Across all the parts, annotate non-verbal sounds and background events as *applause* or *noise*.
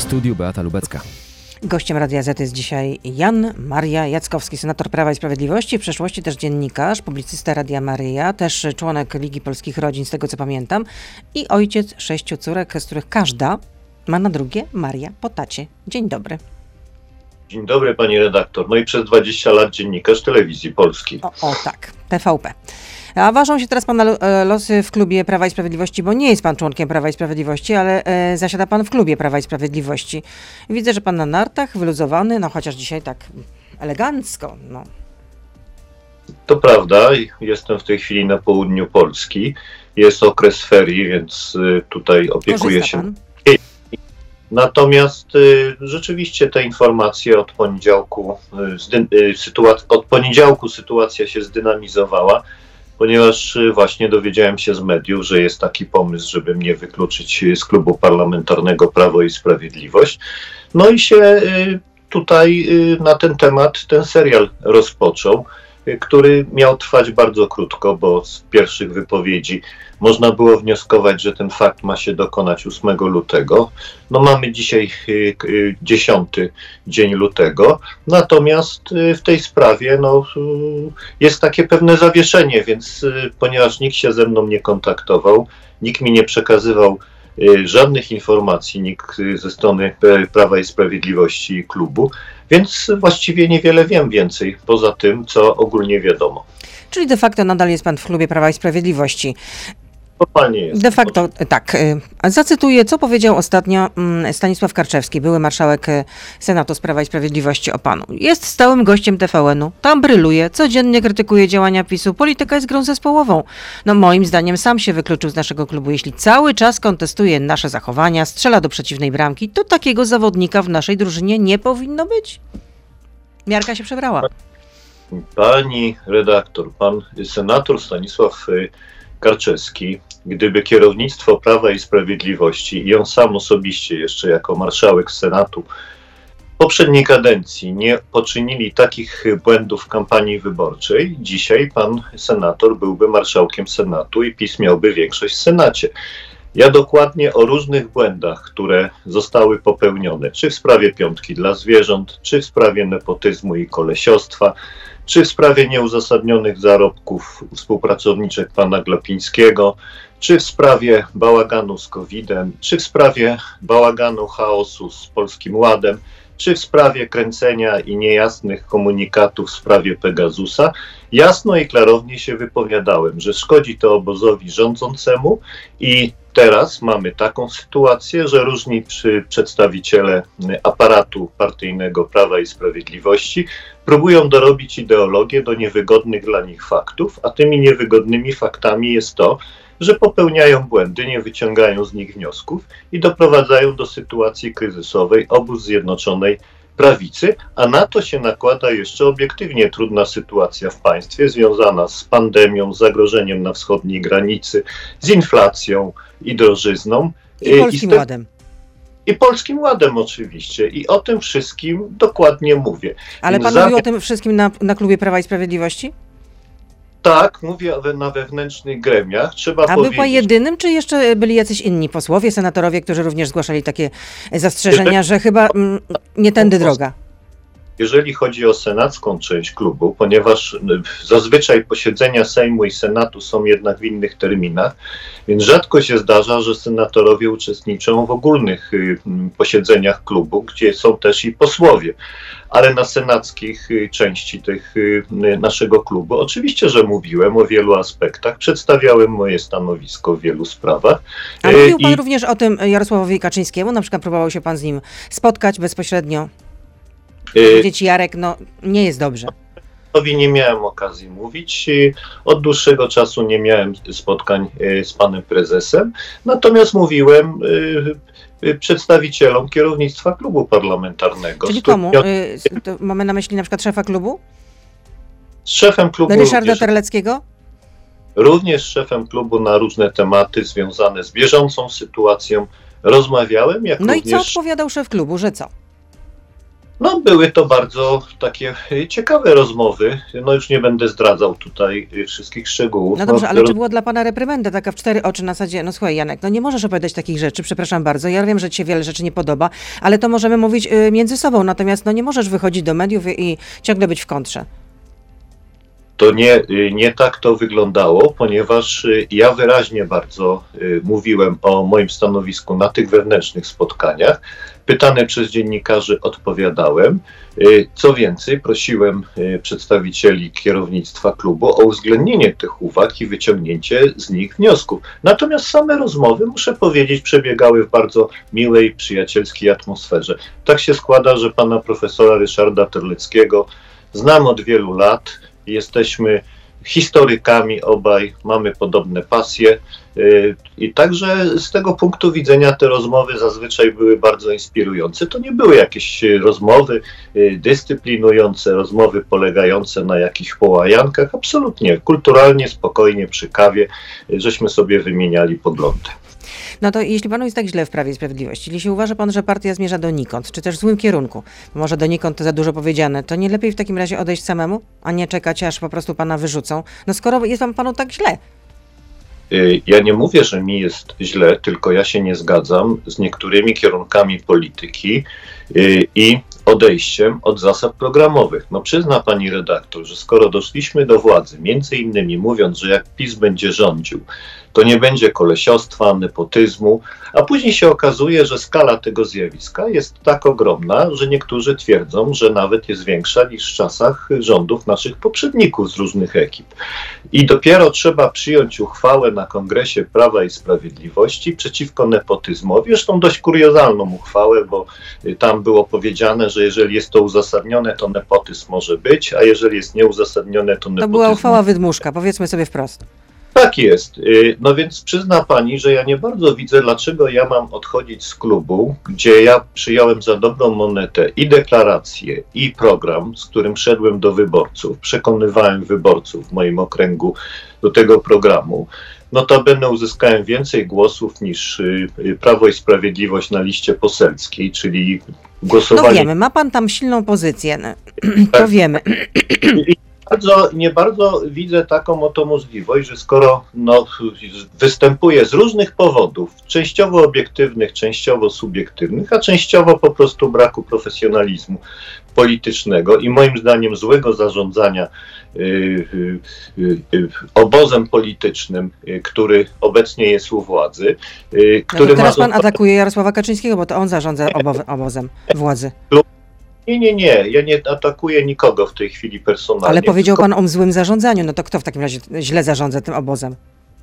W studiu Beata Lubecka. Gościem Radia Z jest dzisiaj Jan Maria Jackowski, senator Prawa i Sprawiedliwości, w przeszłości też dziennikarz, publicysta Radia Maryja, też członek Ligi Polskich Rodzin, z tego co pamiętam, i ojciec sześciu córek, z których każda ma na drugie Maria po tacie. Dzień dobry. Dzień dobry pani redaktor. No i przez 20 lat dziennikarz telewizji polskiej. O, o tak, TVP. A ważą się teraz pana e, losy w klubie Prawa i Sprawiedliwości, bo nie jest pan członkiem Prawa i Sprawiedliwości, ale e, zasiada pan w klubie Prawa i Sprawiedliwości. Widzę, że pan na nartach, wyluzowany, no chociaż dzisiaj tak elegancko, no. To prawda, jestem w tej chwili na południu Polski. Jest okres ferii, więc y, tutaj opiekuję Korzysta się. pan? Natomiast y, rzeczywiście te informacje od poniedziałku, y, od poniedziałku sytuacja się zdynamizowała, ponieważ y, właśnie dowiedziałem się z mediów, że jest taki pomysł, żeby mnie wykluczyć y, z klubu parlamentarnego Prawo i Sprawiedliwość. No i się y, tutaj na ten temat ten serial rozpoczął, który miał trwać bardzo krótko, bo z pierwszych wypowiedzi można było wnioskować, że ten fakt ma się dokonać 8 lutego. No mamy dzisiaj y, y, 10 dzień lutego, natomiast y, w tej sprawie no, y, jest takie pewne zawieszenie, więc y, ponieważ nikt się ze mną nie kontaktował, nikt mi nie przekazywał y, żadnych informacji, nikt y, ze strony Prawa i Sprawiedliwości i klubu, więc właściwie niewiele wiem więcej poza tym, co ogólnie wiadomo. Czyli de facto nadal jest pan w klubie Prawa i Sprawiedliwości. Jest. De facto tak. a Zacytuję, co powiedział ostatnio mm, Stanisław Karczewski, były marszałek y, Senatu z Prawa i Sprawiedliwości o panu. Jest stałym gościem TVN-u, tam bryluje, codziennie krytykuje działania PiSu, polityka jest grą zespołową. No moim zdaniem sam się wykluczył z naszego klubu. Jeśli cały czas kontestuje nasze zachowania, strzela do przeciwnej bramki, to takiego zawodnika w naszej drużynie nie powinno być. Miarka się przebrała. Pani redaktor, pan senator Stanisław y, Karczewski, gdyby kierownictwo Prawa i Sprawiedliwości i on sam osobiście jeszcze jako marszałek Senatu poprzedniej kadencji nie poczynili takich błędów w kampanii wyborczej, dzisiaj pan senator byłby marszałkiem Senatu i PiS miałby większość w Senacie. Ja dokładnie o różnych błędach, które zostały popełnione, czy w sprawie piątki dla zwierząt, czy w sprawie nepotyzmu i kolesiostwa, czy w sprawie nieuzasadnionych zarobków współpracowniczek pana Glapińskiego, czy w sprawie bałaganu z COVID-em, czy w sprawie bałaganu chaosu z Polskim Ładem, czy w sprawie kręcenia i niejasnych komunikatów w sprawie Pegasusa, jasno i klarownie się wypowiadałem, że szkodzi to obozowi rządzącemu i teraz mamy taką sytuację, że różni przedstawiciele aparatu partyjnego Prawa i Sprawiedliwości próbują dorobić ideologię do niewygodnych dla nich faktów, a tymi niewygodnymi faktami jest to, że popełniają błędy, nie wyciągają z nich wniosków i doprowadzają do sytuacji kryzysowej obóz Zjednoczonej Prawicy, a na to się nakłada jeszcze obiektywnie trudna sytuacja w państwie związana z pandemią, z zagrożeniem na wschodniej granicy, z inflacją i drożyzną. I Y, Polskim te- Ładem. I Polskim Ładem oczywiście. I o tym wszystkim dokładnie mówię. Ale pan zamiast- mówił o tym wszystkim na, na klubie Prawa i Sprawiedliwości? Tak, mówię na wewnętrznych gremiach. Trzeba A był powiedzieć, pan jedynym, czy jeszcze byli jacyś inni posłowie, senatorowie, którzy również zgłaszali takie zastrzeżenia, że chyba mm, nie tędy droga? Jeżeli chodzi o senacką część klubu, ponieważ y, zazwyczaj posiedzenia Sejmu i Senatu są jednak w innych terminach, więc rzadko się zdarza, że senatorowie uczestniczą w ogólnych y, posiedzeniach klubu, gdzie są też i posłowie. Ale na senackich y, części tych naszego klubu oczywiście, że mówiłem o wielu aspektach, przedstawiałem moje stanowisko w wielu sprawach. A mówił pan i- również o tym Jarosławowi Kaczyńskiemu, na przykład próbował się pan z nim spotkać bezpośrednio, powiedzieć Jarek, no nie jest dobrze. Tobie nie miałem okazji mówić. Y, Od dłuższego czasu nie miałem spotkań y, z panem prezesem, natomiast mówiłem y, y, przedstawicielom kierownictwa klubu parlamentarnego. Czyli komu? Y, to mamy na myśli na przykład szefa klubu? Z szefem klubu, Ryszarda również, Terleckiego? również z szefem klubu na różne tematy związane z bieżącą sytuacją rozmawiałem, jak No i co również odpowiadał szef klubu, że co? No, były to bardzo takie y, ciekawe rozmowy. No już nie będę zdradzał tutaj y, wszystkich szczegółów. No dobrze, ale roz- czy była dla pana reprymenda taka w cztery oczy na zasadzie, no słuchaj Janek, no nie możesz opowiadać takich rzeczy, przepraszam bardzo, ja wiem, że ci się wiele rzeczy nie podoba, ale to możemy mówić y, między sobą, natomiast no nie możesz wychodzić do mediów i, ciągle być w kontrze. To nie, nie tak to wyglądało, ponieważ ja wyraźnie bardzo mówiłem o moim stanowisku na tych wewnętrznych spotkaniach. Pytany przez dziennikarzy odpowiadałem. Y, Co więcej, prosiłem y, przedstawicieli kierownictwa klubu o uwzględnienie tych uwag i wyciągnięcie z nich wniosków. Natomiast same rozmowy, muszę powiedzieć, przebiegały w bardzo miłej, przyjacielskiej atmosferze. Tak się składa, że pana profesora Ryszarda Terleckiego znam od wielu lat. Jesteśmy historykami obaj, mamy podobne pasje. Y, I także z tego punktu widzenia te rozmowy zazwyczaj były bardzo inspirujące. To nie były jakieś y, rozmowy y, dyscyplinujące, rozmowy polegające na jakichś połajankach. Absolutnie, kulturalnie, spokojnie, przy kawie, żeśmy sobie wymieniali poglądy. No to jeśli panu jest tak źle w Prawie i Sprawiedliwości, jeśli uważa pan, że partia zmierza donikąd, czy też w złym kierunku, może donikąd to za dużo powiedziane, to nie lepiej w takim razie odejść samemu, a nie czekać, aż po prostu pana wyrzucą? No skoro jest wam panu tak źle. Y, Ja nie mówię, że mi jest źle, tylko ja się nie zgadzam z niektórymi kierunkami polityki y, i odejściem od zasad programowych. No przyzna pani redaktor, że skoro doszliśmy do władzy, między innymi mówiąc, że jak PiS będzie rządził, to nie będzie kolesiostwa, nepotyzmu, a później się okazuje, że skala tego zjawiska jest tak ogromna, że niektórzy twierdzą, że nawet jest większa niż w czasach rządów naszych poprzedników z różnych ekip. I dopiero trzeba przyjąć uchwałę na Kongresie Prawa i Sprawiedliwości przeciwko nepotyzmowi. Zresztą dość kuriozalną uchwałę, bo tam było powiedziane, że jeżeli jest to uzasadnione, to nepotyzm może być, a jeżeli jest nieuzasadnione, to nepotyzm. To była uchwała wydmuszka, powiedzmy sobie wprost. Tak jest. Y, No więc przyzna pani, że ja nie bardzo widzę, dlaczego ja mam odchodzić z klubu, gdzie ja przyjąłem za dobrą monetę i deklarację, i program, z którym szedłem do wyborców. Przekonywałem wyborców w moim okręgu do tego programu. Notabene uzyskałem więcej głosów niż y, y, Prawo i Sprawiedliwość na liście poselskiej, czyli No głosowanie wiemy, ma pan tam silną pozycję, no, *clears throat* to Tak. wiemy. Bardzo, nie bardzo widzę taką oto możliwość, że skoro no, występuje z różnych powodów, częściowo obiektywnych, częściowo subiektywnych, a częściowo po prostu braku profesjonalizmu politycznego i moim zdaniem złego zarządzania y, y, y, y, obozem politycznym, y, który obecnie jest u władzy, y, No który to teraz ma pan atakuje Jarosława Kaczyńskiego, bo to on zarządza obo- obozem władzy. Nie, nie, nie, ja nie atakuję nikogo w tej chwili personalnie. Ale powiedział tylko- pan o złym zarządzaniu, no to kto w takim razie źle zarządza tym obozem?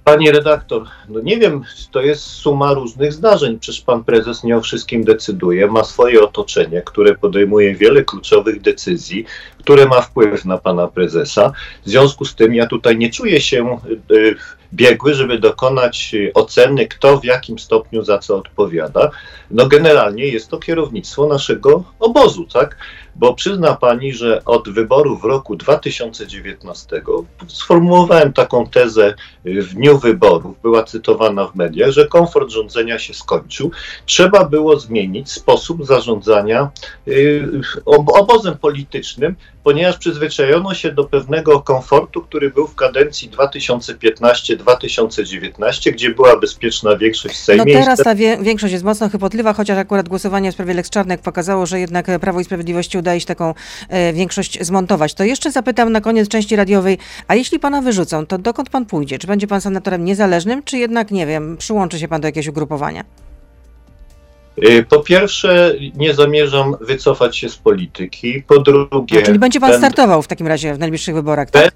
Pani redaktor, no nie wiem, to jest suma różnych zdarzeń. Przecież pan prezes nie o wszystkim decyduje, ma swoje otoczenie, które podejmuje wiele kluczowych decyzji, które ma wpływ na pana prezesa. W związku z tym ja tutaj nie czuję się y, biegły, żeby dokonać y, oceny, kto w jakim stopniu za co odpowiada. No generalnie jest to kierownictwo naszego obozu, tak? Bo przyzna pani, że od wyborów w roku 2019 sformułowałem taką tezę y, w dniu wyborów, była cytowana w mediach, że komfort rządzenia się skończył. Trzeba było zmienić sposób zarządzania y, ob- obozem politycznym, ponieważ przyzwyczajono się do pewnego komfortu, który był w kadencji 2015-2019, gdzie była bezpieczna większość w No Sejmie. i teraz ta większość jest mocno chypotliwa, chociaż akurat głosowanie w sprawie Lex Czarnek pokazało, że jednak Prawo i Sprawiedliwości udaje się taką e, większość zmontować. To jeszcze zapytam na koniec części radiowej, a jeśli pana wyrzucą, to dokąd pan pójdzie? Czy będzie pan senatorem niezależnym, czy jednak, nie wiem, przyłączy się pan do jakiegoś ugrupowania? Y, Po pierwsze, nie zamierzam wycofać się z polityki. Po drugie, czyli będzie pan będę- startował w takim razie w najbliższych wyborach, tak?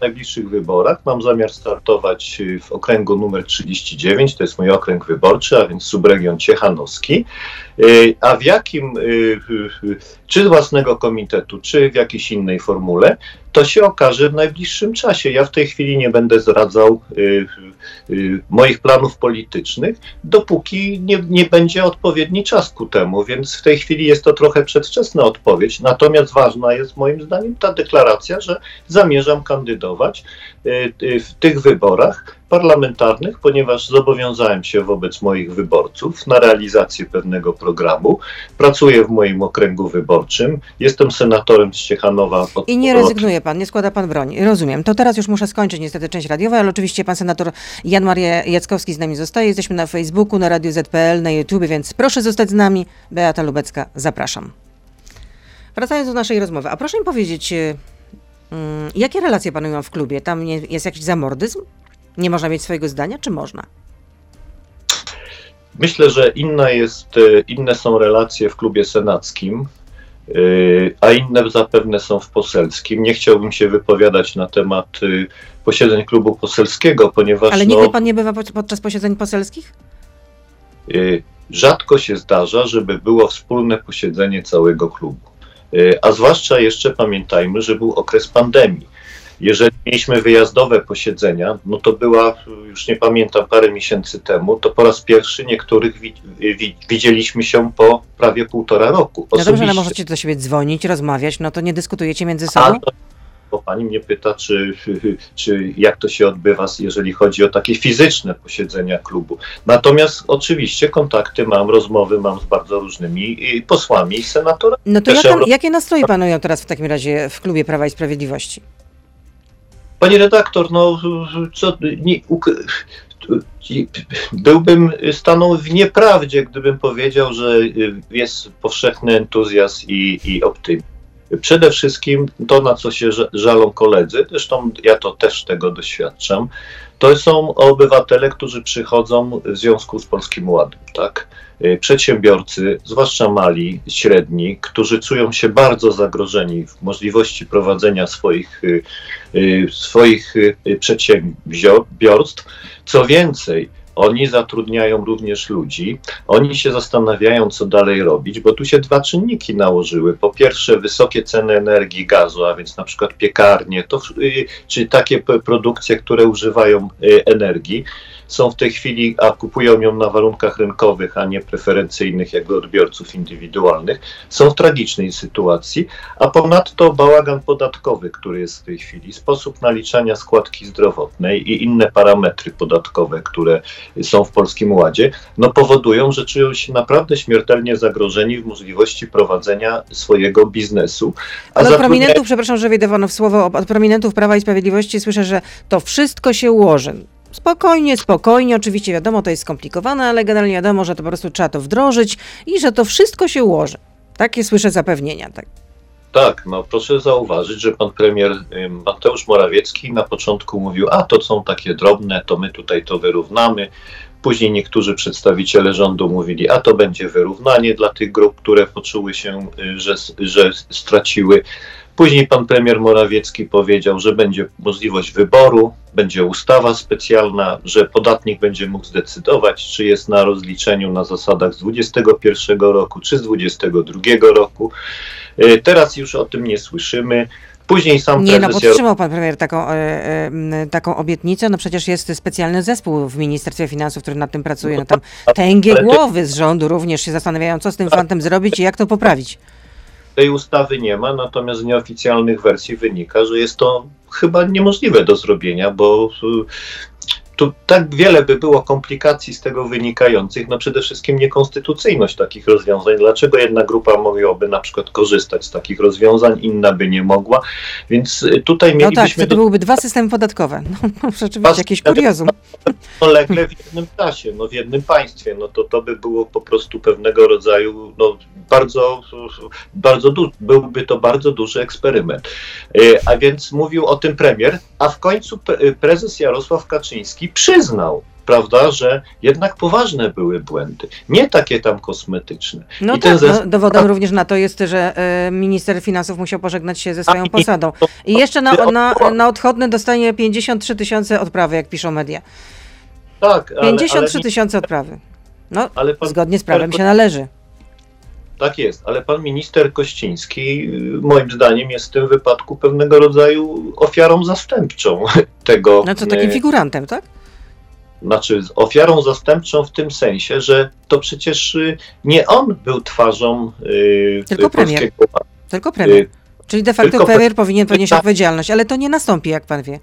Najbliższych wyborach. Mam zamiar startować y, w okręgu numer 39, to jest mój okręg wyborczy, a więc subregion ciechanowski. Y, A w jakim, y, czy z własnego komitetu, czy w jakiejś innej formule, to się okaże w najbliższym czasie. Ja w tej chwili nie będę zdradzał moich planów politycznych, dopóki nie, nie będzie odpowiedni czas ku temu, więc w tej chwili jest to trochę przedwczesna odpowiedź. Natomiast ważna jest moim zdaniem ta deklaracja, że zamierzam kandydować y, y, w tych wyborach parlamentarnych, ponieważ zobowiązałem się wobec moich wyborców na realizację pewnego programu. Pracuję w moim okręgu wyborczym. Jestem senatorem z Ciechanowa. I nie rezygnuje pan, nie składa pan broni. Rozumiem. To teraz już muszę skończyć niestety część radiowa, ale oczywiście pan senator Jan Maria Jackowski z nami zostaje. Jesteśmy na Facebooku, na Radiu ZPL, na YouTube, więc proszę zostać z nami. Beata Lubecka, zapraszam. Wracając do naszej rozmowy, a proszę mi powiedzieć, y, jakie relacje panują w klubie? Tam nie, jest jakiś zamordyzm? Nie można mieć swojego zdania, czy można? Myślę, że inna jest, e, inne są relacje w klubie senackim, e, a inne zapewne są w poselskim. Nie chciałbym się wypowiadać na temat e, posiedzeń klubu poselskiego, ponieważ Ale no, nigdy pan nie bywa pod- podczas posiedzeń poselskich? rzadko się zdarza, żeby było wspólne posiedzenie całego klubu. E, A zwłaszcza jeszcze pamiętajmy, że był okres pandemii. Jeżeli mieliśmy wyjazdowe posiedzenia, no to była, już nie pamiętam, parę miesięcy temu, to po raz pierwszy niektórych wi- wi- widzieliśmy się po prawie półtora roku. No dobrze, ale Osobiście. możecie do siebie dzwonić, rozmawiać, no to nie dyskutujecie między A, sobą? Bo pani mnie pyta, czy, *laughs* czy jak to się odbywa, jeżeli chodzi o takie fizyczne posiedzenia klubu. Natomiast oczywiście kontakty mam, rozmowy mam z bardzo różnymi y, posłami i senatorami. No to jaka, jakie nastroje panują teraz w takim razie w klubie Prawa i Sprawiedliwości? Pani redaktor, no co, nie, byłbym stanął w nieprawdzie, gdybym powiedział, że y, jest powszechny entuzjazm i, i optymizm. Przede wszystkim to, na co się ża- żalą koledzy, zresztą ja to też tego doświadczam, to są obywatele, którzy przychodzą w związku z Polskim Ładem, tak? Y, Przedsiębiorcy, zwłaszcza mali, średni, którzy czują się bardzo zagrożeni w możliwości prowadzenia swoich, y, y, swoich przedsiębiorstw. Co więcej, oni zatrudniają również ludzi, oni się zastanawiają, co dalej robić, bo tu się dwa czynniki nałożyły. Po pierwsze, wysokie ceny energii, gazu, a więc na przykład piekarnie, to, y, czy takie produkcje, które używają y, energii, są w tej chwili, a kupują ją na warunkach rynkowych, a nie preferencyjnych, jak odbiorców indywidualnych, są w tragicznej sytuacji, a ponadto bałagan podatkowy, który jest w tej chwili, sposób naliczania składki zdrowotnej i inne parametry podatkowe, które są w Polskim Ładzie, no powodują, że czują się naprawdę śmiertelnie zagrożeni w możliwości prowadzenia swojego biznesu. A Ale od prominentów, przepraszam, że wejdę panu w słowo, od prominentów Prawa i Sprawiedliwości słyszę, że to wszystko się ułoży. Spokojnie, spokojnie, oczywiście wiadomo, to jest skomplikowane, ale generalnie wiadomo, że to po prostu trzeba to wdrożyć i że to wszystko się ułoży. Takie słyszę zapewnienia. Tak. Tak, no proszę zauważyć, że pan premier Mateusz Morawiecki na początku mówił, a to są takie drobne, to my tutaj to wyrównamy. Później niektórzy przedstawiciele rządu mówili, a to będzie wyrównanie dla tych grup, które poczuły się, y, że, że straciły. Później pan premier Morawiecki powiedział, że będzie możliwość wyboru, będzie ustawa specjalna, że podatnik będzie mógł zdecydować, czy jest na rozliczeniu na zasadach z 2021 roku, czy z 2022 roku. Y, Teraz już o tym nie słyszymy. Później sam Nie, no podtrzymał pan premier taką, e, e, taką obietnicę. No przecież jest specjalny zespół w Ministerstwie Finansów, który nad tym pracuje. No tam tęgie głowy z rządu również się zastanawiają, co z tym fantem zrobić i jak to poprawić. Tej ustawy nie ma, natomiast z nieoficjalnych wersji wynika, że jest to chyba niemożliwe do zrobienia, bo y, tu tak wiele by było komplikacji z tego wynikających, no przede wszystkim niekonstytucyjność takich rozwiązań. Dlaczego jedna grupa mogłaby na przykład korzystać z takich rozwiązań, inna by nie mogła, więc y, tutaj No tak, mielibyśmy wtedy byłyby dwa systemy podatkowe. *laughs* No, no rzeczywiście jakieś kuriozum. *laughs* równolegle w jednym czasie, no w jednym państwie, no to to by było po prostu pewnego rodzaju, no bardzo, bardzo du- byłby to bardzo duży eksperyment. E, A więc mówił o tym premier, a w końcu pre- prezes Jarosław Kaczyński przyznał, prawda, że jednak poważne były błędy, nie takie tam kosmetyczne. No I ten tak, no, dowodem również na to jest, że e, minister finansów musiał pożegnać się ze swoją posadą. I jeszcze na, na, na odchodne dostanie 53 tysiące odprawy, jak piszą media. Tak, ale, 53 ale, tysiące odprawy. No, ale pan, zgodnie z prawem się należy. Tak jest, ale pan minister Kościński, y, moim zdaniem, jest w tym wypadku pewnego rodzaju ofiarą zastępczą *laughs* tego. No co, takim y, figurantem, tak? Znaczy, ofiarą zastępczą w tym sensie, że to przecież y, nie on był twarzą y, Tylko premier. polskiego. Tylko premier. Czyli de facto premier powinien ponieść tak. odpowiedzialność, ale to nie nastąpi, jak pan wie.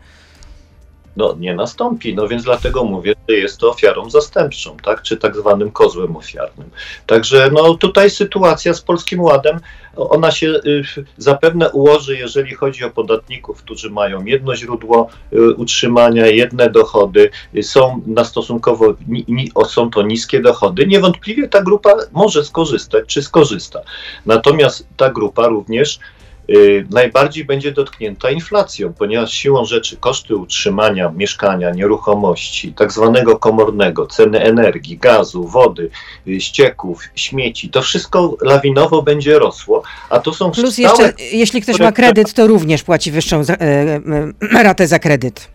No, nie nastąpi. No więc dlatego mówię, że jest to ofiarą zastępczą, tak? czy tak zwanym kozłem ofiarnym. Także no, tutaj sytuacja z Polskim Ładem, ona się y, zapewne ułoży, jeżeli chodzi o podatników, którzy mają jedno źródło y, utrzymania, jedne dochody, y, są na stosunkowo, są to niskie dochody. Niewątpliwie ta grupa może skorzystać, czy skorzysta. Natomiast ta grupa również najbardziej będzie dotknięta inflacją, ponieważ siłą rzeczy koszty utrzymania mieszkania, nieruchomości, tak zwanego komornego, ceny energii, gazu, wody, y, ścieków, śmieci, to wszystko lawinowo będzie rosło, a to są Plus stałe jeszcze, jeśli ktoś ma kredyt, to również płaci wyższą za, e, e, ratę za kredyt.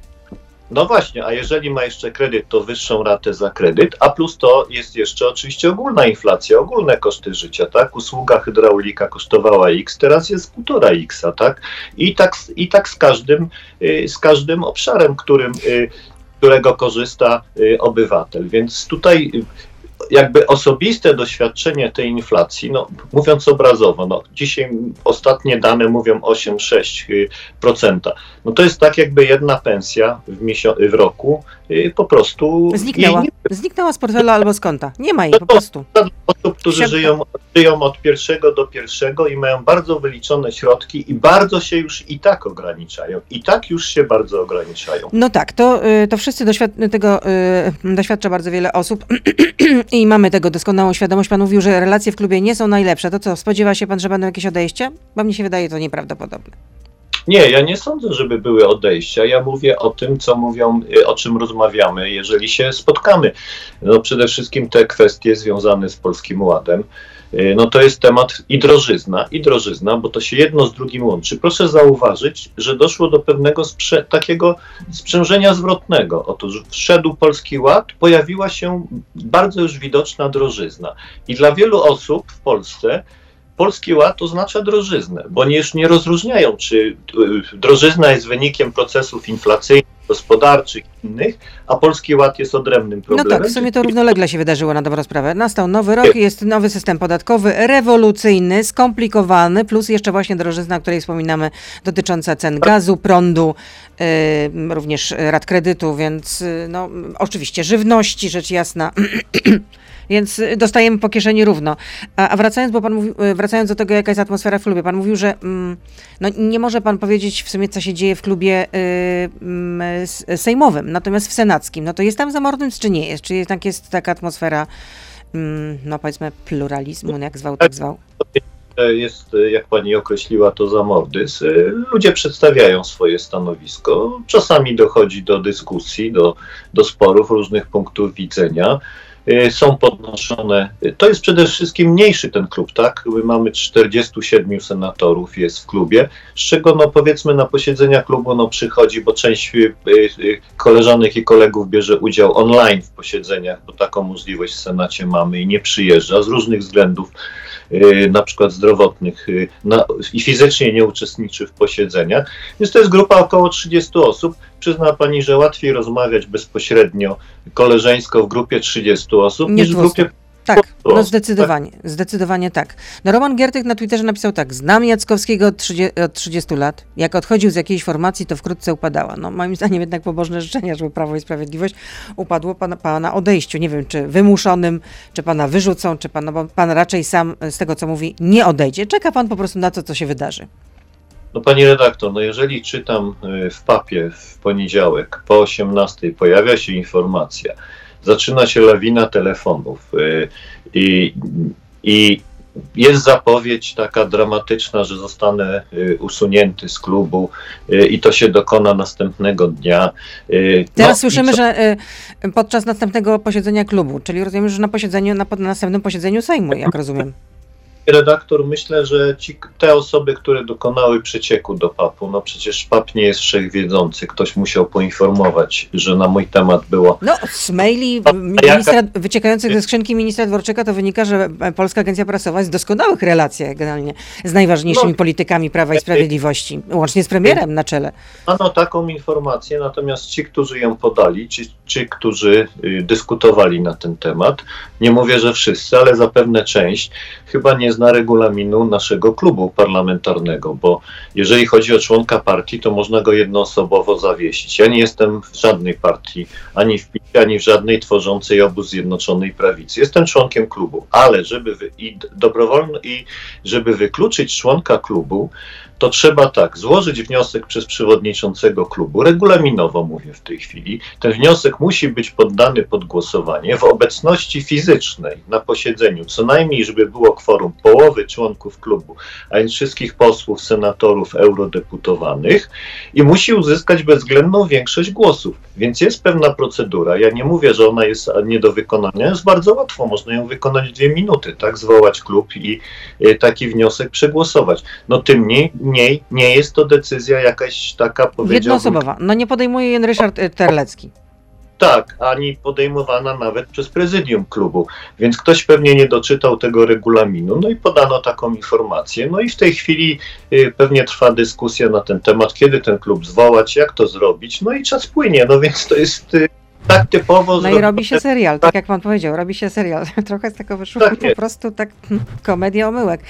No właśnie, a jeżeli ma jeszcze kredyt, to wyższą ratę za kredyt, a plus to jest jeszcze oczywiście ogólna inflacja, ogólne koszty życia, tak? Usługa hydraulika kosztowała X, teraz jest półtora X, tak? I tak, i tak z każdym, y, z każdym obszarem, którym, y, którego korzysta y, obywatel. Więc tutaj jakby osobiste doświadczenie tej inflacji, no mówiąc obrazowo, no dzisiaj ostatnie dane mówią 8-6%. No to jest tak jakby jedna pensja w, misio- w roku y, po prostu Zniknęła. Zniknęła z portfela albo z konta. Nie ma jej po prostu. osób, którzy żyją, żyją od pierwszego do pierwszego i mają bardzo wyliczone środki i bardzo się już i tak ograniczają. I tak już się bardzo ograniczają. No tak, to, y, to wszyscy doświad- tego y, doświadcza bardzo wiele osób *clears throat* i mamy tego doskonałą świadomość. Pan mówił, że relacje w klubie nie są najlepsze. To co, spodziewa się pan, że będą jakieś odejścia? Bo mnie się wydaje to nieprawdopodobne. Nie, ja nie sądzę, żeby były odejścia. Ja mówię o tym, co mówią, y, o czym rozmawiamy, jeżeli się spotkamy. No przede wszystkim te kwestie związane z Polskim Ładem. Y, No to jest temat i drożyzna, i drożyzna, bo to się jedno z drugim łączy. Proszę zauważyć, że doszło do pewnego sprze- takiego sprzężenia zwrotnego. Otóż wszedł Polski Ład, pojawiła się bardzo już widoczna drożyzna. I dla wielu osób w Polsce Polski Ład oznacza drożyznę, bo oni już nie rozróżniają, czy y, drożyzna jest wynikiem procesów inflacyjnych, gospodarczych, innych, a Polski Ład jest odrębnym No problemem. tak, w sumie to równolegle się wydarzyło na dobrą sprawę. Nastał nowy rok, jest nowy system podatkowy, rewolucyjny, skomplikowany, plus jeszcze właśnie drożyzna, o której wspominamy, dotycząca cen gazu, prądu, y, również rat kredytu, więc y, no, oczywiście żywności, rzecz jasna. *clears throat* Więc y, dostajemy po kieszeni równo. A, a wracając, bo pan mówił, y, wracając do tego, jaka jest atmosfera w klubie, pan mówił, że mm, no, nie może pan powiedzieć w sumie, co się dzieje w klubie y, s- sejmowym, natomiast w senackim, no to jest tam zamordync, czy nie jest? Czy jednak jest taka atmosfera, mm, no powiedzmy, pluralizmu, jak zwał, tak zwał? Jest, y, jak pani określiła, to zamordyzm. Y, Ludzie przedstawiają swoje stanowisko. Czasami dochodzi do dyskusji, do, do sporów różnych punktów widzenia. Y, Są podnoszone. To jest przede wszystkim mniejszy ten klub, tak? My mamy 47 senatorów jest w klubie, z czego no powiedzmy na posiedzenia klubu no przychodzi, bo część y, y, koleżanek i kolegów bierze udział online w posiedzeniach, bo taką możliwość w Senacie mamy i nie przyjeżdża z różnych względów na przykład zdrowotnych y, na, i fizycznie nie uczestniczy w posiedzeniach. Więc to jest grupa około 30 osób. Przyzna pani, że łatwiej rozmawiać bezpośrednio, koleżeńsko w grupie 30 osób Nie niż w grupie. Tak, no zdecydowanie, zdecydowanie tak. No Roman Giertych na Twitterze napisał tak, znam Jackowskiego od 30, od 30 lat, jak odchodził z jakiejś formacji, to wkrótce upadała. No moim zdaniem jednak pobożne życzenia, żeby Prawo i Sprawiedliwość upadło pana, pana odejściu. Nie wiem, czy wymuszonym, czy pana wyrzucą, czy pan, no bo pan raczej sam z tego, co mówi, nie odejdzie. Czeka pan po prostu na to, co się wydarzy. No pani redaktor, no jeżeli czytam y, w papie w poniedziałek po 18 pojawia się informacja, zaczyna się lawina telefonów y, i, i jest zapowiedź taka dramatyczna, że zostanę y, usunięty z klubu y, i to się dokona następnego dnia. Y, Teraz no słyszymy, co? że podczas następnego posiedzenia klubu, czyli rozumiem, że na posiedzeniu, na, na następnym posiedzeniu Sejmu, jak rozumiem. Redaktor, myślę, że ci, te osoby, które dokonały przecieku do PAP-u, no przecież PAP nie jest wszechwiedzący, ktoś musiał poinformować, że na mój temat było. No, z maili ministra, wyciekających ze skrzynki ministra Dworczyka to wynika, że Polska Agencja Prasowa jest w doskonałych relacjach generalnie z najważniejszymi No. politykami Prawa i Sprawiedliwości, łącznie z premierem na czele. Ano taką informację, natomiast ci, którzy ją podali, ci, ci, którzy y, dyskutowali na ten temat, nie mówię, że wszyscy, ale zapewne część, chyba nie zna regulaminu naszego klubu parlamentarnego, bo jeżeli chodzi o członka partii, to można go jednoosobowo zawiesić. Ja nie jestem w żadnej partii, ani w PiS, ani w żadnej tworzącej obóz Zjednoczonej Prawicy. Jestem członkiem klubu, ale żeby wy, i dobrowolno i żeby wykluczyć członka klubu, to trzeba tak, złożyć wniosek przez przewodniczącego klubu, regulaminowo mówię w tej chwili. Ten wniosek musi być poddany pod głosowanie w obecności fizycznej na posiedzeniu, co najmniej, żeby było kworum połowy członków klubu, a więc wszystkich posłów, senatorów, eurodeputowanych i musi uzyskać bezwzględną większość głosów. Więc jest pewna procedura. Ja nie mówię, że ona jest nie do wykonania, jest bardzo łatwo, można ją wykonać dwie minuty, tak, zwołać klub i y, taki wniosek przegłosować. No tym mniej, mniej nie jest to decyzja jakaś taka powiedziałbym. Jednoosobowa. No nie podejmuje jej Ryszard y, Terlecki. Tak, ani podejmowana nawet przez prezydium klubu. Więc ktoś pewnie nie doczytał tego regulaminu, no i podano taką informację. No i w tej chwili y, pewnie trwa dyskusja na ten temat, kiedy ten klub zwołać, jak to zrobić. No i czas płynie, no więc to jest y, tak typowo. No i robi się serial, tak jak pan powiedział, robi się serial. *laughs* Trochę z tego wyszło Tak po jest. prostu tak hmm, komedia omyłek.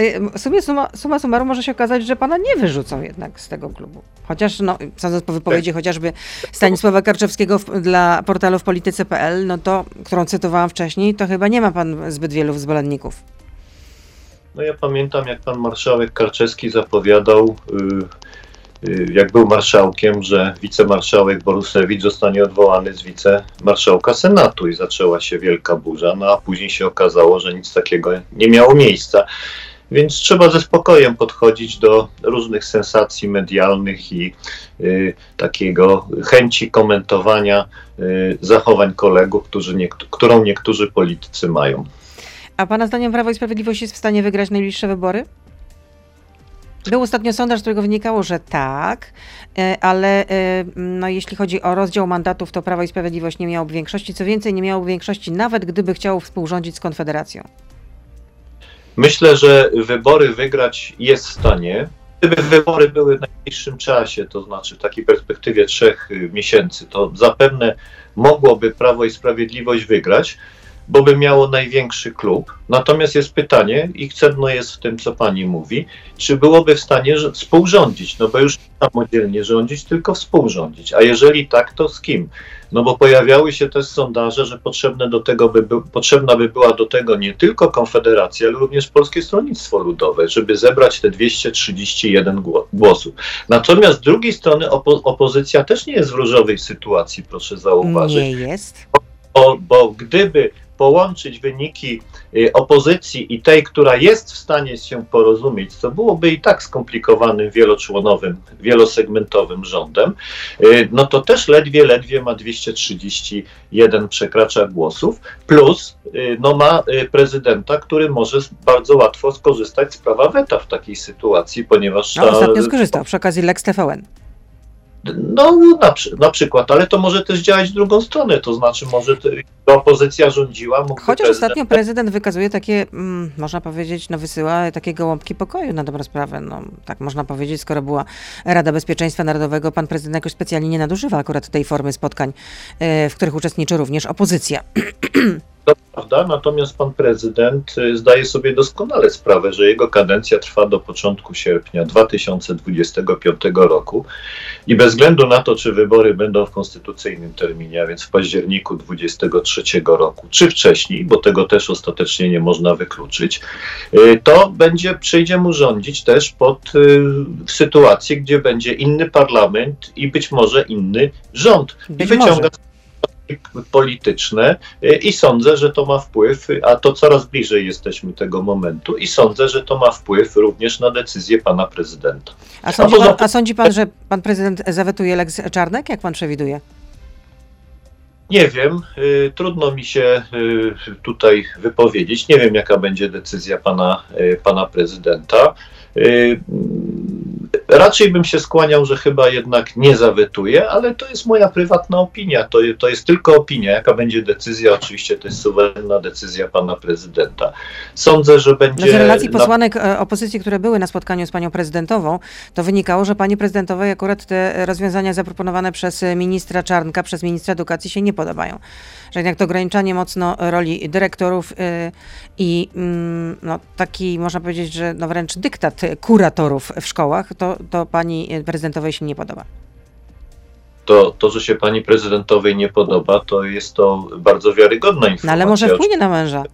Y, W sumie suma, suma summarum może się okazać, że pana nie wyrzucą jednak z tego klubu. Chociaż, no, sądząc po wypowiedzi Tak. chociażby Stanisława Karczewskiego w, dla portalu w polityce.pl, no to, którą cytowałam wcześniej, to chyba nie ma pan zbyt wielu zwolenników. No ja pamiętam, jak pan marszałek Karczewski zapowiadał, y, jak był marszałkiem, że wicemarszałek Borusewicz zostanie odwołany z wicemarszałka Senatu i zaczęła się wielka burza, no a później się okazało, że nic takiego nie miało miejsca. Więc trzeba ze spokojem podchodzić do różnych sensacji medialnych i y, takiego chęci komentowania y, zachowań kolegów, którzy niekt- którą niektórzy politycy mają. A pana zdaniem Prawo i Sprawiedliwość jest w stanie wygrać najbliższe wybory? Był ostatnio sondaż, z którego wynikało, że tak, e, ale e, no, jeśli chodzi o rozdział mandatów, to Prawo i Sprawiedliwość nie miałoby większości. Co więcej, nie miałoby większości, nawet gdyby chciało współrządzić z Konfederacją. Myślę, że wybory wygrać jest w stanie. Gdyby wybory były w najbliższym czasie, to znaczy w takiej perspektywie trzech y, miesięcy, to zapewne mogłoby Prawo i Sprawiedliwość wygrać, bo by miało największy klub. Natomiast jest pytanie, i sedno jest w tym, co pani mówi, czy byłoby w stanie współrządzić, no bo już nie samodzielnie rządzić, tylko współrządzić. A jeżeli tak, to z kim? No bo pojawiały się też sondaże, że potrzebne do tego by był, potrzebna by była do tego nie tylko Konfederacja, ale również Polskie Stronnictwo Ludowe, żeby zebrać te 231 gło- głosów. Natomiast z drugiej strony opo- opozycja też nie jest w różowej sytuacji, proszę zauważyć Nie jest. bo, bo gdyby połączyć wyniki y, opozycji i tej, która jest w stanie się porozumieć, to byłoby i tak skomplikowanym wieloczłonowym, wielosegmentowym rządem, y, no to też ledwie, ledwie ma 231 przekracza głosów, plus y, no ma prezydenta, który może bardzo łatwo skorzystać z prawa weta w takiej sytuacji, ponieważ No, ta- ostatnio skorzystał przy okazji Lex TVN. No, na, przy- na przykład, ale to może też działać w drugą stronę, to znaczy może te, opozycja rządziła, Chociaż prezydent- ostatnio prezydent wykazuje takie, mm, można powiedzieć, no wysyła takie gołąbki pokoju na dobrą sprawę. No, tak można powiedzieć, skoro była Rada Bezpieczeństwa Narodowego, pan prezydent jakoś specjalnie nie nadużywa akurat tej formy spotkań, e, w których uczestniczy również opozycja. *clears throat* To prawda, natomiast pan prezydent y, zdaje sobie doskonale sprawę, że jego kadencja trwa do początku sierpnia 2025 roku i bez względu na to, czy wybory będą w konstytucyjnym terminie, a więc w październiku 2023 roku, czy wcześniej, bo tego też ostatecznie nie można wykluczyć, y, to będzie, przyjdzie mu rządzić też pod, y, w sytuacji, gdzie będzie inny parlament i być może inny rząd. I wyciąga polityczne i sądzę, że to ma wpływ, a to coraz bliżej jesteśmy tego momentu i sądzę, że to ma wpływ również na decyzję pana prezydenta. A sądzi, poza pan, a sądzi pan, że pan prezydent zawetuje Lex Czarnek, jak pan przewiduje? Nie wiem, y, trudno mi się y, tutaj wypowiedzieć. Nie wiem, jaka będzie decyzja pana, y, pana prezydenta. Raczej bym się skłaniał, że chyba jednak nie zawetuje, ale to jest moja prywatna opinia. To, to jest tylko opinia. Jaka będzie decyzja? Oczywiście to jest suwerenna decyzja pana prezydenta. Sądzę, że będzie. No z relacji na- posłanek e, opozycji, które były na spotkaniu z panią prezydentową, to wynikało, że pani prezydentowej akurat te rozwiązania zaproponowane przez ministra Czarnka, przez ministra edukacji się nie podobają. Że jednak to ograniczanie mocno roli dyrektorów e, i mm, no, taki, można powiedzieć, że no wręcz dyktat kuratorów w szkołach, to, to pani prezydentowej się nie podoba. to, to, że się pani prezydentowej nie podoba, to jest to bardzo wiarygodna informacja. No ale może wpłynie na męża.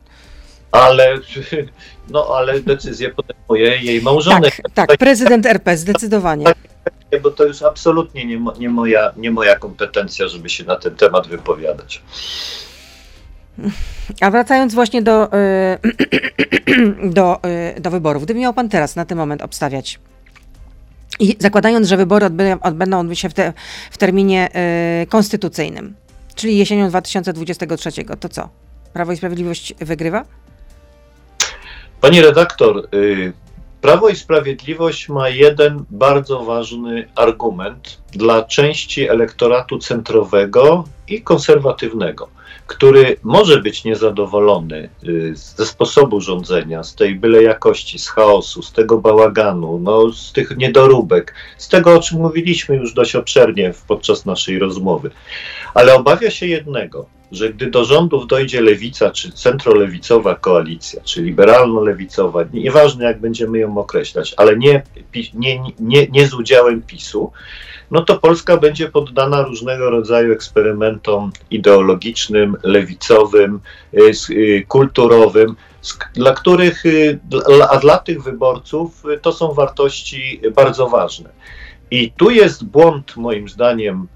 Ale, *laughs* no, ale decyzję podejmuje jej małżonek. Tak, tak, prezydent RP, zdecydowanie. Bo to już absolutnie nie, nie, moja, nie moja kompetencja, żeby się na ten temat wypowiadać. A wracając właśnie do, y, *clears throat* do, y, do wyborów, gdyby miał pan teraz na ten moment obstawiać i zakładając, że wybory odbędą się w, te, w terminie y, konstytucyjnym, czyli jesienią 2023, to co? Prawo i Sprawiedliwość wygrywa? Pani redaktor, y, Prawo i Sprawiedliwość ma jeden bardzo ważny argument dla części elektoratu centrowego i konserwatywnego, który może być niezadowolony y, ze sposobu rządzenia, z tej byle jakości, z chaosu, z tego bałaganu, no, z tych niedoróbek, z tego, o czym mówiliśmy już dość obszernie podczas naszej rozmowy. Ale obawia się jednego, że gdy do rządów dojdzie lewica czy centrolewicowa koalicja, czy liberalno-lewicowa, nieważne jak będziemy ją określać, ale nie, nie, nie, nie z udziałem PiSu, no to Polska będzie poddana różnego rodzaju eksperymentom ideologicznym, lewicowym, y, y, kulturowym, dla których, y, a dla tych wyborców to są wartości bardzo ważne. I tu jest błąd, moim zdaniem,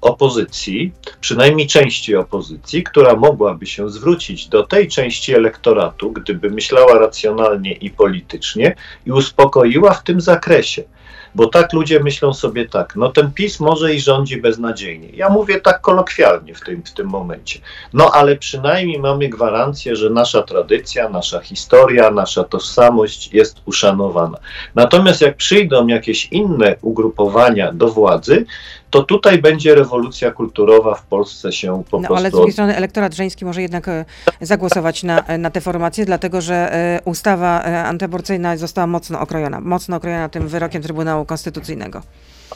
opozycji, przynajmniej części opozycji, która mogłaby się zwrócić do tej części elektoratu, gdyby myślała racjonalnie i politycznie i uspokoiła w tym zakresie. Bo tak ludzie myślą sobie tak, no ten PiS może i rządzi beznadziejnie. Ja mówię tak kolokwialnie w tym, w tym momencie. No ale przynajmniej mamy gwarancję, że nasza tradycja, nasza historia, nasza tożsamość jest uszanowana. Natomiast jak przyjdą jakieś inne ugrupowania do władzy, to tutaj będzie rewolucja kulturowa w Polsce się po No prostu ale z drugiej strony elektorat żeński może jednak e, zagłosować na, na te formacje, dlatego że e, ustawa e, antyaborcyjna została mocno okrojona, mocno okrojona tym wyrokiem Trybunału Konstytucyjnego.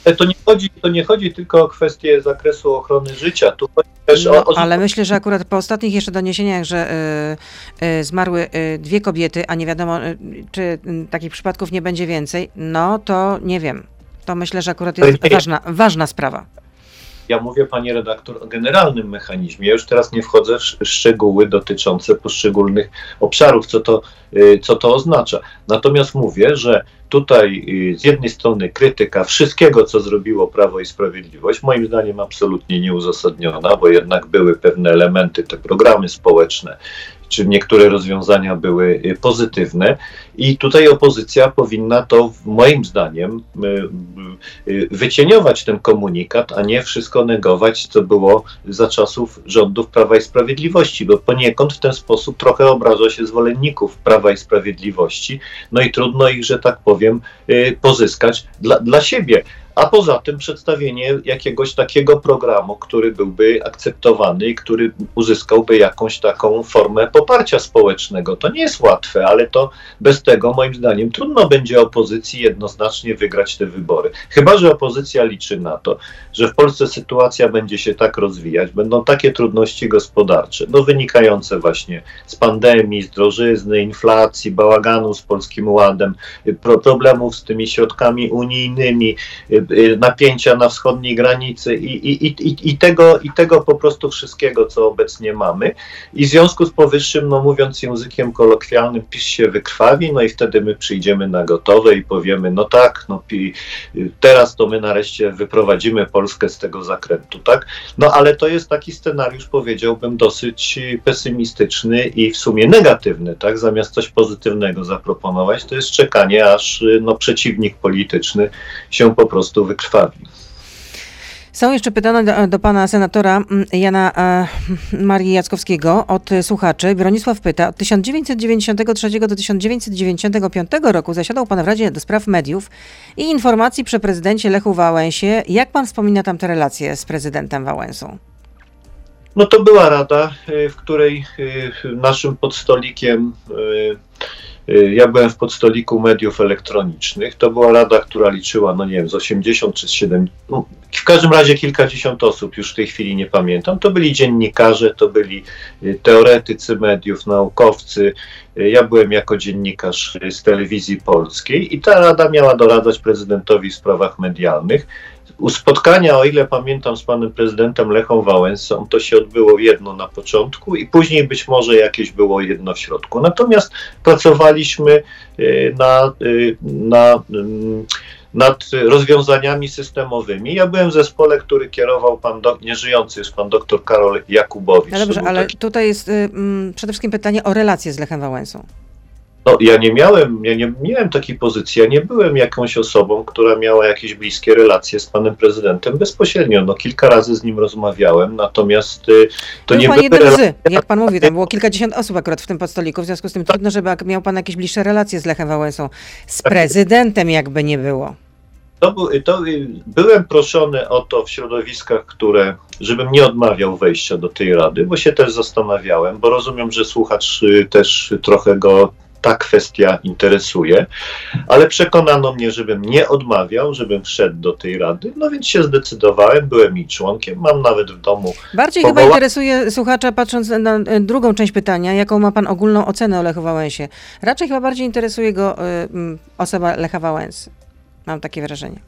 Ale to nie chodzi, to nie chodzi tylko o kwestię zakresu ochrony życia. Tu chodzi też No, o, o ale myślę, że akurat po ostatnich jeszcze doniesieniach, że y, y, zmarły y, dwie kobiety, a nie wiadomo, y, czy y, takich przypadków nie będzie więcej, no to nie wiem. To myślę, że akurat jest ważna, ważna sprawa. Ja mówię, panie redaktor, o generalnym mechanizmie. Ja już teraz nie wchodzę w sz- szczegóły dotyczące poszczególnych obszarów, co to, y, co to oznacza. Natomiast mówię, że tutaj y, z jednej strony krytyka wszystkiego, co zrobiło Prawo i Sprawiedliwość, moim zdaniem absolutnie nieuzasadniona, bo jednak były pewne elementy, te programy społeczne, czy niektóre rozwiązania były y, pozytywne i tutaj opozycja powinna to moim zdaniem y, y, wycieniować ten komunikat, a nie wszystko negować, co było za czasów rządów Prawa i Sprawiedliwości, bo poniekąd w ten sposób trochę obraża się zwolenników Prawa i Sprawiedliwości, no i trudno ich, że tak powiem, pozyskać dla, dla siebie. A poza tym przedstawienie jakiegoś takiego programu, który byłby akceptowany i który uzyskałby jakąś taką formę poparcia społecznego. To nie jest łatwe, ale to bez tego, moim zdaniem, trudno będzie opozycji jednoznacznie wygrać te wybory. Chyba, że opozycja liczy na to, że w Polsce sytuacja będzie się tak rozwijać, będą takie trudności gospodarcze, no wynikające właśnie z pandemii, z drożyzny, inflacji, bałaganu z Polskim Ładem, pro, problemów z tymi środkami unijnymi, y, napięcia na wschodniej granicy i, i, i, i- tego, i tego po prostu wszystkiego, co obecnie mamy. I w związku z powyższym, no mówiąc językiem kolokwialnym, PiS się wykrwawi, no i wtedy my przyjdziemy na gotowe i powiemy, no tak, no y, teraz to my nareszcie wyprowadzimy Polskę z tego zakrętu, tak? No ale to jest taki scenariusz, powiedziałbym, dosyć y, pesymistyczny i w sumie negatywny, tak? Zamiast coś pozytywnego zaproponować, to jest czekanie, aż y, no, przeciwnik polityczny się po prostu wykrwawi. Są jeszcze pytania do, do pana senatora mm, Jana e, Marii Jackowskiego od słuchaczy. Bronisław pyta, od 1993 do 1995 roku zasiadał pan w Radzie do Spraw Mediów i Informacji przy prezydencie Lechu Wałęsie. Jak pan wspomina tam te relacje z prezydentem Wałęsą? No to była rada, y, w której y, naszym podstolikiem, ja byłem w podstoliku mediów elektronicznych, to była rada, która liczyła, no nie wiem, z 80 czy z 7, no, w każdym razie kilkadziesiąt osób, już w tej chwili nie pamiętam. To byli dziennikarze, to byli y, teoretycy mediów, naukowcy. Y, Ja byłem jako dziennikarz y, z telewizji polskiej i ta rada miała doradzać prezydentowi w sprawach medialnych. U spotkania, o ile pamiętam, z panem prezydentem Lechą Wałęsą, to się odbyło jedno na początku i później być może jakieś było jedno w środku. Natomiast pracowaliśmy y, na, y, na, ym, nad rozwiązaniami systemowymi. Ja byłem w zespole, który kierował pan, do, nieżyjący już pan doktor Karol Jakubowicz. No dobrze, ale taki- tutaj jest y, mm, przede wszystkim pytanie o relacje z Lechem Wałęsą. No, ja nie miałem, ja nie miałem takiej pozycji, ja nie byłem jakąś osobą, która miała jakieś bliskie relacje z panem prezydentem bezpośrednio. No, kilka razy z nim rozmawiałem, natomiast y, to Był nie pan były jeden relacje. z, jak pan mówi, tam było kilkadziesiąt osób akurat w tym podstoliku, w związku z tym trudno, żeby miał pan jakieś bliższe relacje z Lechem Wałęsą. Z prezydentem jakby nie było. To, był- to, y, byłem proszony o to w środowiskach, które, żebym nie odmawiał wejścia do tej rady, bo się też zastanawiałem, bo rozumiem, że słuchacz y, też trochę go ta kwestia interesuje, ale przekonano mnie, żebym nie odmawiał, żebym wszedł do tej rady, no więc się zdecydowałem, byłem jej członkiem, mam nawet w domu Bardziej Powoła- chyba interesuje słuchacza, patrząc na e, drugą część pytania, jaką ma pan ogólną ocenę o Lechu Wałęsie. Raczej chyba bardziej interesuje go y, osoba Lecha Wałęsy. Mam takie wrażenie.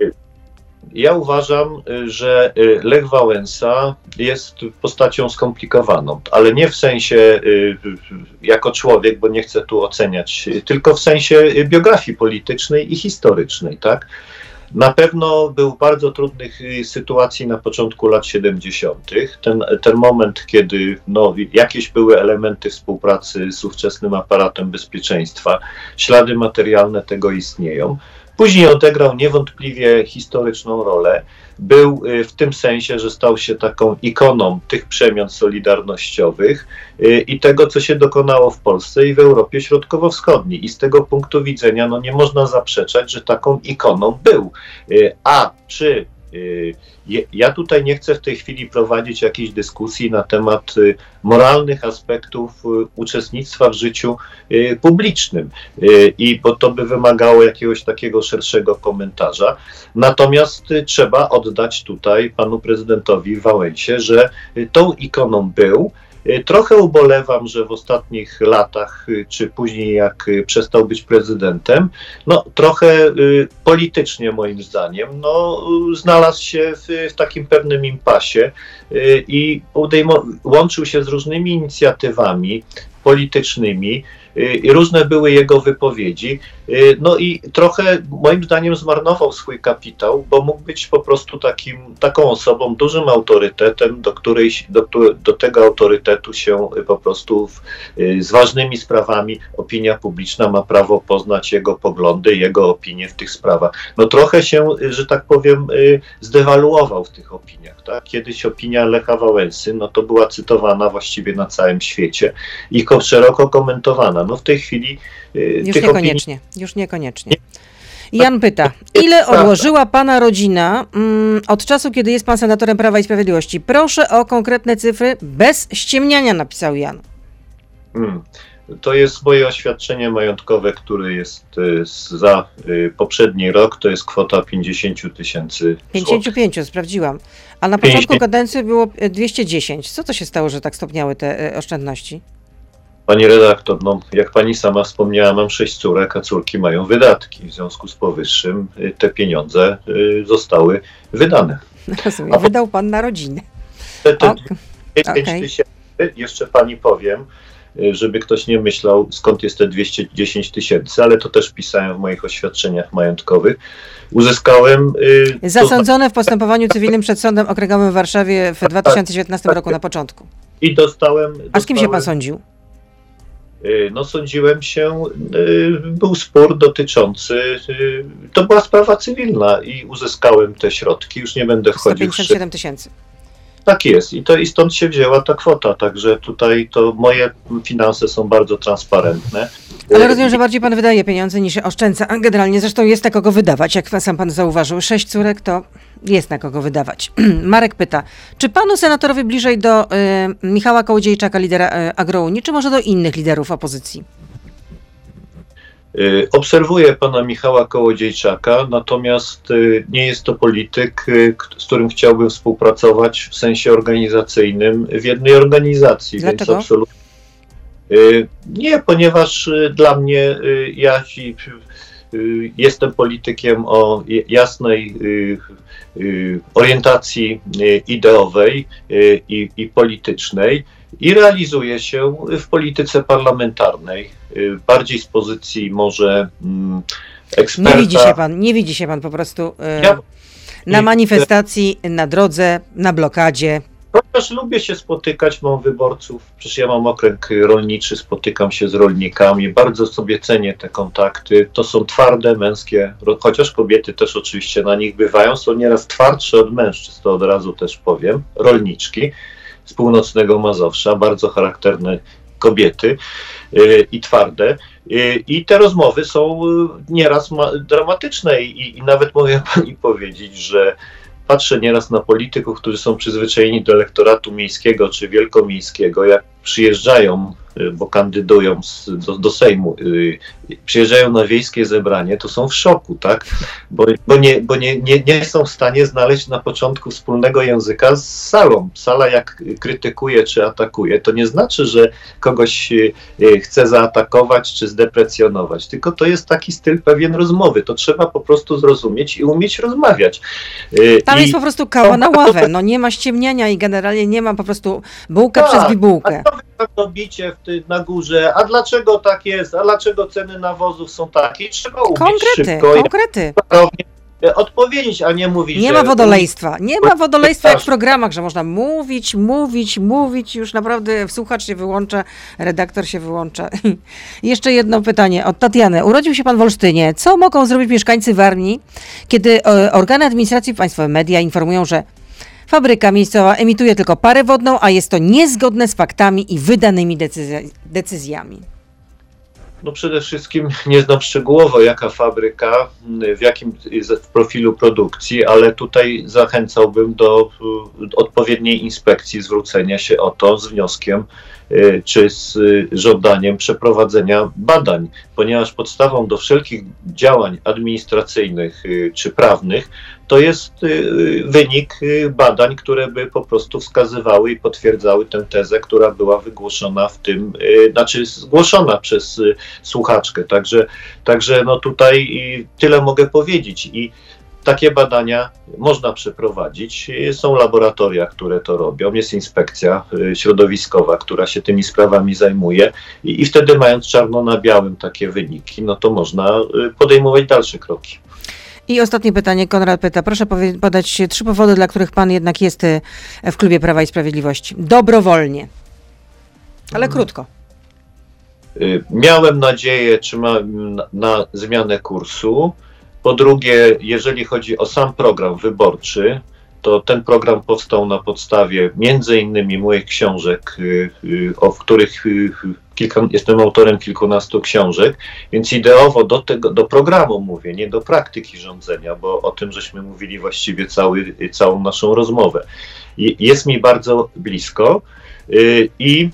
Ja uważam, y, że y, Lech Wałęsa jest postacią skomplikowaną, ale nie w sensie y, jako człowiek, bo nie chcę tu oceniać, tylko w sensie biografii politycznej i historycznej, tak? Na pewno był w bardzo trudnych sytuacji na początku lat 70. Ten, ten moment, kiedy no, jakieś były elementy współpracy z ówczesnym aparatem bezpieczeństwa, ślady materialne tego istnieją. Później odegrał niewątpliwie historyczną rolę. Był y, w tym sensie, że stał się taką ikoną tych przemian solidarnościowych y, i tego, co się dokonało w Polsce i w Europie Środkowo-Wschodniej. I z tego punktu widzenia no, nie można zaprzeczać, że taką ikoną był. Y, A czy ja tutaj nie chcę w tej chwili prowadzić jakiejś dyskusji na temat y, moralnych aspektów y, uczestnictwa w życiu y, publicznym, Y, i bo to by wymagało jakiegoś takiego szerszego komentarza. Natomiast y, trzeba oddać tutaj panu prezydentowi Wałęsie, że y, tą ikoną był. Y, Trochę ubolewam, że w ostatnich latach, y, czy później jak y, przestał być prezydentem, no trochę politycznie moim zdaniem, no znalazł się w, w takim pewnym impasie i łączył się z różnymi inicjatywami politycznymi i różne były jego wypowiedzi. Y, No i trochę moim zdaniem zmarnował swój kapitał, bo mógł być po prostu takim, taką osobą, dużym autorytetem, do, której, do, do tego autorytetu się y, po prostu w, y, z ważnymi sprawami opinia publiczna ma prawo poznać jego poglądy, jego opinie w tych sprawach. No trochę się, że tak powiem, zdewaluował w tych opiniach. Tak? Kiedyś opinia Lecha Wałęsy, no to była cytowana właściwie na całym świecie i ko- szeroko komentowana. No w tej chwili Już tych opinii niekoniecznie, już niekoniecznie. Jan pyta, ile odłożyła pana rodzina mm, od czasu, kiedy jest pan senatorem Prawa i Sprawiedliwości? Proszę o konkretne cyfry, bez ściemniania, napisał Jan. Mm. To jest moje oświadczenie majątkowe, które jest y, z- za y, poprzedni rok, to jest kwota 50 tysięcy złotych. 55, sprawdziłam. A na 50. początku kadencji było e, 210. Co to się stało, że tak stopniały te oszczędności? Pani redaktor, no, jak pani sama wspomniała, mam sześć córek, a córki mają wydatki. W związku z powyższym y, te pieniądze y, zostały wydane. Rozumiem. A- Wydał pan na rodzinę. Te, te Ok. 5 okej. tysięcy, jeszcze pani powiem, y, żeby ktoś nie myślał, skąd jest te 210 tysięcy, ale to też pisałem w moich oświadczeniach majątkowych. Uzyskałem. to Zasądzone w postępowaniu cywilnym przed Sądem Okręgowym w Warszawie w 2019 roku na początku. I dostałem. A z kim się pan dostałem- sądził? Y, no sądziłem się, y, był spór dotyczący, y, to była sprawa cywilna i uzyskałem te środki, już nie będę wchodził w szczegóły. 157 tysięcy. Tak jest i, to, i stąd się wzięła ta kwota, także tutaj to moje finanse są bardzo transparentne. Ale Y, rozumiem, że bardziej pan wydaje pieniądze niż oszczędza. A generalnie zresztą jest na kogo wydawać. Jak sam pan zauważył, sześć córek to jest na kogo wydawać. *clears throat* Marek pyta, czy panu senatorowi bliżej do y, Michała Kołodziejczaka, lidera y, Agrounii, czy może do innych liderów opozycji? Y, Obserwuję pana Michała Kołodziejczaka, natomiast y, nie jest to polityk, z którym chciałbym współpracować w sensie organizacyjnym w jednej organizacji. Dlaczego? Więc absolutnie. Y, Nie, ponieważ y, dla mnie y, ja jestem politykiem o jasnej orientacji ideowej i, i politycznej i realizuje się w polityce parlamentarnej, bardziej z pozycji może mm, eksperta. Nie widzi się pan, nie widzi się pan po prostu Ja- na manifestacji, na drodze, na blokadzie. Chociaż lubię się spotykać, mam wyborców, przecież ja mam okręg rolniczy, spotykam się z rolnikami, bardzo sobie cenię te kontakty. To są twarde, męskie, chociaż kobiety też oczywiście na nich bywają, są nieraz twardsze od mężczyzn, to od razu też powiem, rolniczki z północnego Mazowsza, bardzo charakterne kobiety y, i twarde. Y, I te rozmowy są y, nieraz ma- dramatyczne i, i nawet mogę *laughs* pani powiedzieć, że patrzę nieraz na polityków, którzy są przyzwyczajeni do elektoratu miejskiego czy wielkomiejskiego, jak przyjeżdżają, bo kandydują z, do, do Sejmu, y, przyjeżdżają na wiejskie zebranie, to są w szoku, tak? Bo, bo, nie, bo nie, nie, nie są w stanie znaleźć na początku wspólnego języka z salą. Sala jak krytykuje czy atakuje, to nie znaczy, że kogoś y, y, chce zaatakować czy zdeprecjonować, tylko to jest taki styl pewien rozmowy. To trzeba po prostu zrozumieć i umieć rozmawiać. Y, Tam i- jest po prostu kała na ławę. No nie ma ściemniania i generalnie nie ma po prostu bułka Tak, przez bibułkę. A co wy tam robicie w na górze? A dlaczego tak jest? A dlaczego ceny nawozów są takie? Trzeba umieć Konkrety, szybko konkrety. e, odpowiedzieć, a nie mówić, Nie ma wodolejstwa. Nie ma wodolejstwa jak w programach, że można mówić, mówić, mówić. Już naprawdę słuchacz się wyłącza, redaktor się wyłącza. *laughs* Jeszcze jedno pytanie od Tatiany. Urodził się pan w Olsztynie. Co mogą zrobić mieszkańcy Warmii, kiedy e, organy administracji państwowe, media informują, że fabryka miejscowa emituje tylko parę wodną, a jest to niezgodne z faktami i wydanymi decyzja- decyzjami? No przede wszystkim *laughs* nie znam szczegółowo jaka fabryka, w jakim w profilu produkcji, ale tutaj zachęcałbym do y, odpowiedniej inspekcji zwrócenia się o to z wnioskiem czy z y, żądaniem przeprowadzenia badań, ponieważ podstawą do wszelkich działań administracyjnych y, czy prawnych to jest y, wynik y, badań, które by po prostu wskazywały i potwierdzały tę tezę, która była wygłoszona w tym, y, znaczy zgłoszona przez y, słuchaczkę. Także, także no tutaj tyle mogę powiedzieć. I takie badania można przeprowadzić. Y, Są laboratoria, które to robią, jest inspekcja y, środowiskowa, która się tymi sprawami zajmuje i, i wtedy mając czarno na białym takie wyniki, no to można y, podejmować dalsze kroki. I ostatnie pytanie. Konrad pyta, proszę podać trzy powody, dla których pan jednak jest e, w klubie Prawa i Sprawiedliwości. Dobrowolnie. Ale krótko. Y, Miałem nadzieję, czy na, na zmianę kursu. Po drugie, jeżeli chodzi o sam program wyborczy, to ten program powstał na podstawie między innymi moich książek, y, y, o których y, kilka, jestem autorem kilkunastu książek, więc ideowo do tego, do programu mówię, nie do praktyki rządzenia, bo o tym żeśmy mówili właściwie cały, całą naszą rozmowę. Jest mi bardzo blisko. I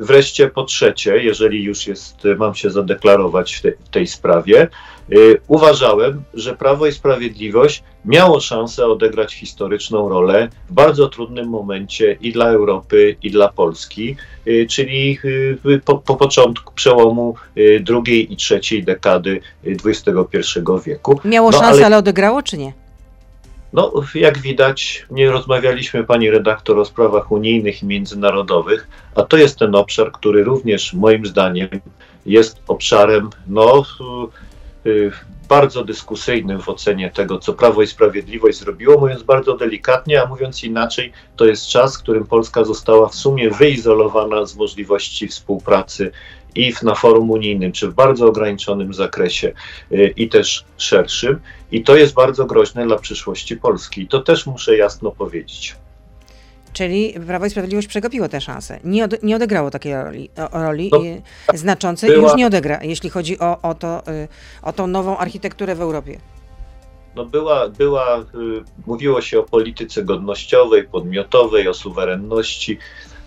wreszcie po trzecie, jeżeli już jest, mam się zadeklarować w, w tej sprawie, uważałem, że Prawo i Sprawiedliwość miało szansę odegrać historyczną rolę w bardzo trudnym momencie i dla Europy, i dla Polski, y, czyli y, po, po początku przełomu y, drugiej i trzeciej dekady y, XXI wieku. Miało No, szansę, ale- ale odegrało, czy nie? No, jak widać, nie rozmawialiśmy, pani redaktor, o sprawach unijnych i międzynarodowych, a to jest ten obszar, który również moim zdaniem jest obszarem no, y, y, bardzo dyskusyjnym w ocenie tego, co Prawo i Sprawiedliwość zrobiło, mówiąc bardzo delikatnie, a mówiąc inaczej, to jest czas, w którym Polska została w sumie wyizolowana z możliwości współpracy i na forum unijnym, czy w bardzo ograniczonym zakresie y, i też szerszym. I to jest bardzo groźne dla przyszłości Polski. To też muszę jasno powiedzieć. Czyli Prawo i Sprawiedliwość przegapiło tę szansę. Nie, od, nie odegrało takiej roli, roli No, y, znaczącej była- już nie odegra, jeśli chodzi o, o, to, y, o tą nową architekturę w Europie. No była, była, y, mówiło się o polityce godnościowej, podmiotowej, o suwerenności.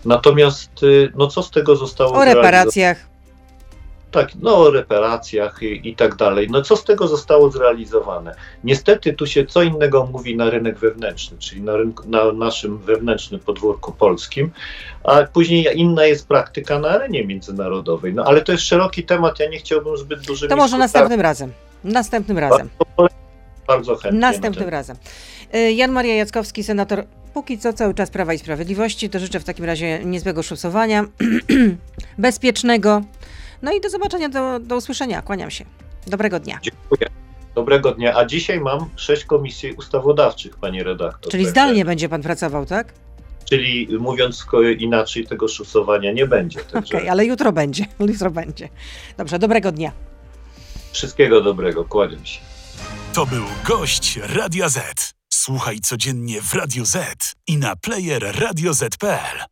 Natomiast, no co z tego zostało O reparacjach. Tak, no o reparacjach i, i tak dalej. No co z tego zostało zrealizowane? Niestety tu się co innego mówi na rynek wewnętrzny, czyli na, rynku, na naszym wewnętrznym podwórku polskim, a później inna jest praktyka na arenie międzynarodowej. No ale to jest szeroki temat, ja nie chciałbym zbyt dużym To może następnym razem. Następnym razem. Bardzo chętnie. na Następnym ten- razem. Y, Jan Maria Jackowski, senator, póki co cały czas Prawa i Sprawiedliwości. To życzę w takim razie niezłego szusowania, *clears throat* bezpiecznego. No i do zobaczenia, do, do usłyszenia. Kłaniam się. Dobrego dnia. Dziękuję. Dobrego dnia. A dzisiaj mam sześć komisji ustawodawczych, panie redaktor. Czyli Także- zdalnie będzie pan pracował, tak? Czyli mówiąc inaczej, tego szusowania nie będzie. Okej, Także ale jutro będzie. *laughs* Jutro będzie. Dobrze, dobrego dnia. wszystkiego dobrego. Kładę się. To był gość Radia Z. Słuchaj codziennie w Radio Z i na player radioz.pl.